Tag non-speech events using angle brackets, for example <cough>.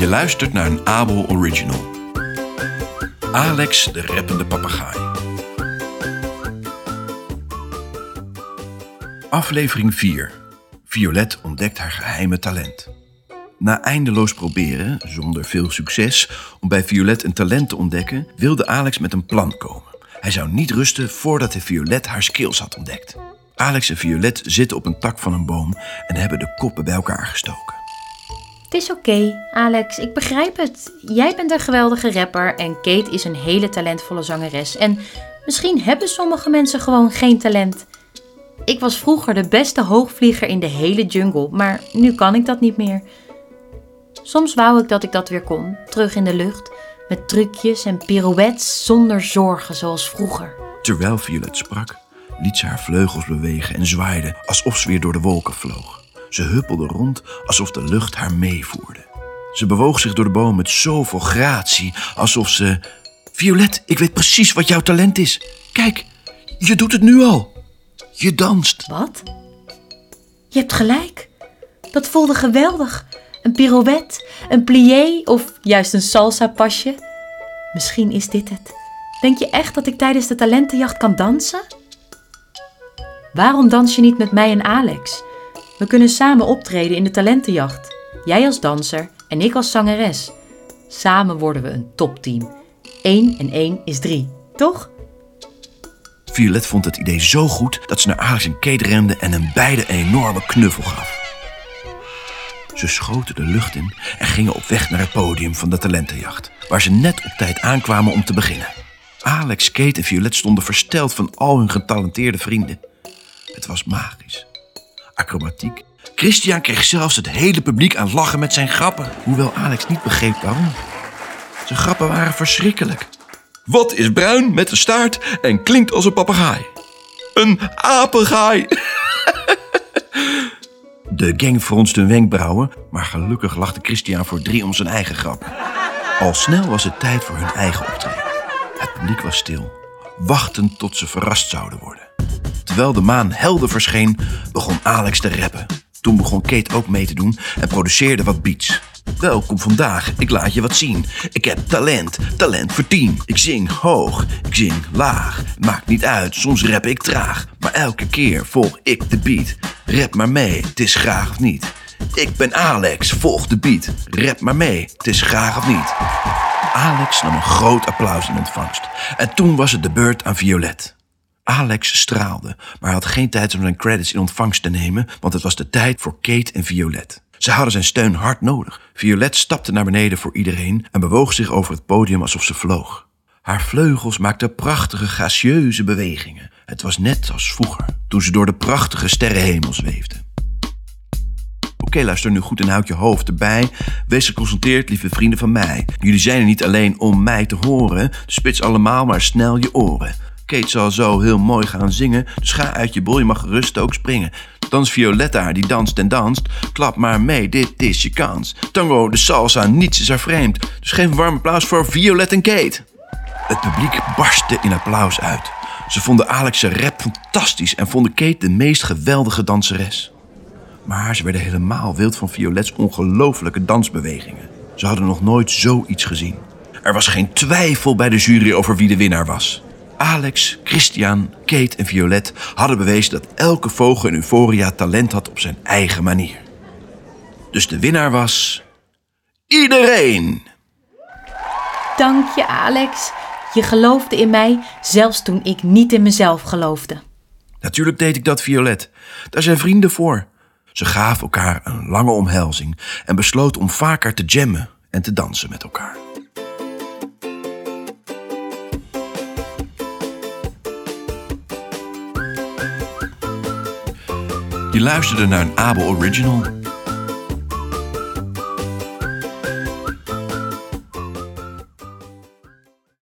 Je luistert naar een Abel Original. Alex de rappende papegaai. Aflevering 4. Violet ontdekt haar geheime talent. Na eindeloos proberen, zonder veel succes, om bij Violet een talent te ontdekken, wilde Alex met een plan komen. Hij zou niet rusten voordat hij Violet haar skills had ontdekt. Alex en Violet zitten op een tak van een boom en hebben de koppen bij elkaar gestoken. Het is oké, Alex, ik begrijp het. Jij bent een geweldige rapper en Kate is een hele talentvolle zangeres. En misschien hebben sommige mensen gewoon geen talent. Ik was vroeger de beste hoogvlieger in de hele jungle, maar nu kan ik dat niet meer. Soms wou ik dat ik dat weer kon, terug in de lucht, met trucjes en pirouettes zonder zorgen zoals vroeger. Terwijl Violet sprak, liet ze haar vleugels bewegen en zwaaide alsof ze weer door de wolken vloog. Ze huppelde rond alsof de lucht haar meevoerde. Ze bewoog zich door de boom met zoveel gratie, alsof ze... Violet, ik weet precies wat jouw talent is. Kijk, je doet het nu al. Je danst. Wat? Je hebt gelijk. Dat voelde geweldig. Een pirouette, een plié of juist een salsa-pasje. Misschien is dit het. Denk je echt dat ik tijdens de talentenjacht kan dansen? Waarom dans je niet met mij en Alex? We kunnen samen optreden in de talentenjacht. Jij als danser en ik als zangeres. Samen worden we een topteam. 1 en 1 is 3, toch? Violet vond het idee zo goed dat ze naar Alex en Kate rende en hen beide een enorme knuffel gaf. Ze schoten de lucht in en gingen op weg naar het podium van de talentenjacht, waar ze net op tijd aankwamen om te beginnen. Alex, Kate en Violet stonden versteld van al hun getalenteerde vrienden. Het was magisch. Acrobatiek. Christian kreeg zelfs het hele publiek aan het lachen met zijn grappen, hoewel Alex niet begreep waarom. Zijn grappen waren verschrikkelijk. Wat is bruin met een staart en klinkt als een papegaai? Een apegaai! <laughs> De gang fronste hun wenkbrauwen, maar gelukkig lachte Christian voor drie om zijn eigen grap. Al snel was het tijd voor hun eigen optreden. Het publiek was stil, wachtend tot ze verrast zouden worden. Terwijl de maan helder verscheen, begon Alex te rappen. Toen begon Kate ook mee te doen en produceerde wat beats. Welkom vandaag, ik laat je wat zien. Ik heb talent, talent voor tien. Ik zing hoog, ik zing laag. Maakt niet uit, soms rap ik traag. Maar elke keer volg ik de beat. Rap maar mee, het is graag of niet. Ik ben Alex, volg de beat. Rap maar mee, het is graag of niet. Alex nam een groot applaus in ontvangst. En toen was het de beurt aan Violet. Alex straalde, maar had geen tijd om zijn credits in ontvangst te nemen, want het was de tijd voor Kate en Violet. Ze hadden zijn steun hard nodig. Violet stapte naar beneden voor iedereen en bewoog zich over het podium alsof ze vloog. Haar vleugels maakten prachtige, gracieuze bewegingen. Het was net als vroeger, toen ze door de prachtige sterrenhemel zweefde. Oké, luister nu goed en houd je hoofd erbij. Wees geconcentreerd, lieve vrienden van mij. Jullie zijn er niet alleen om mij te horen, spits allemaal maar snel je oren. Kate zal zo heel mooi gaan zingen, dus ga uit je bol, je mag gerust ook springen. Dans Violetta, die danst en danst. Klap maar mee, dit is je kans. Tango, de salsa, niets is haar vreemd. Dus geef een warm applaus voor Violet en Kate. Het publiek barstte in applaus uit. Ze vonden Alex' rap fantastisch en vonden Kate de meest geweldige danseres. Maar ze werden helemaal wild van Violets ongelofelijke dansbewegingen. Ze hadden nog nooit zoiets gezien. Er was geen twijfel bij de jury over wie de winnaar was. Alex, Christian, Kate en Violet hadden bewezen dat elke vogel in Euphoria talent had op zijn eigen manier. Dus de winnaar was. Iedereen! Dank je, Alex. Je geloofde in mij, zelfs toen ik niet in mezelf geloofde. Natuurlijk deed ik dat, Violet. Daar zijn vrienden voor. Ze gaven elkaar een lange omhelzing en besloten om vaker te jammen en te dansen met elkaar. Je luisterde naar een Abel Original